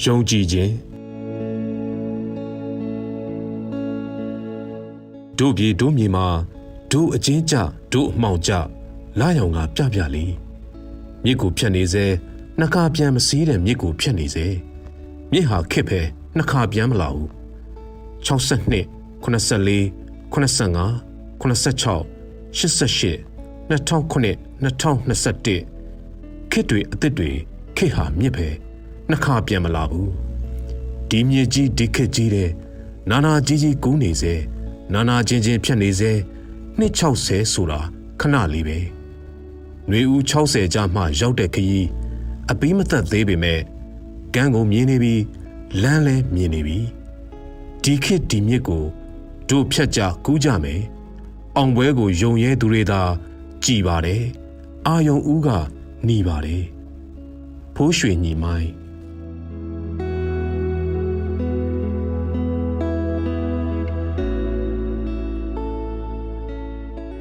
ယုံကြည်ခြင်းတို့ပြည်တို့မြေမှာတို့အချင်းကြတို့အမှောင်ကြလာရောင်ကပြပြလေးမြစ်ကိုဖြတ်နေစေနှခါပြန်မစည်းတဲ့မြစ်ကိုဖြတ်နေစေမြစ်ဟာခစ်ပဲနှခါပြန်မလာဘူး62 84 85 86 88 2009 2021ခေတ်တွေအသစ်တွေခေတ်ဟာမြစ်ပဲ နှစ်ခါပြန်မလာဘူးဒီမြေကြီးဒီခေတ်ကြီးတဲ့နာနာကြီးကြီးကူးနေစေနာနာချင်းချင်းဖြတ်နေစေနှစ်60ဆိုတာခဏလေးပဲຫນွေဦး60ကြာမှရောက်တဲ့ခရီးအပီးမသက်သေးပေမဲ့ကန်းကိုမြင်နေပြီးလမ်းလဲမြင်နေပြီဒီခေတ်ဒီမြစ်ကိုတို့ဖြတ်ကြကူးကြမယ်အောင်ပွဲကိုယုံရဲသူတွေသာကြည်ပါတယ်အာယုံဦးကหนีပါတယ်ဖိုးရွှေညီမိုင်း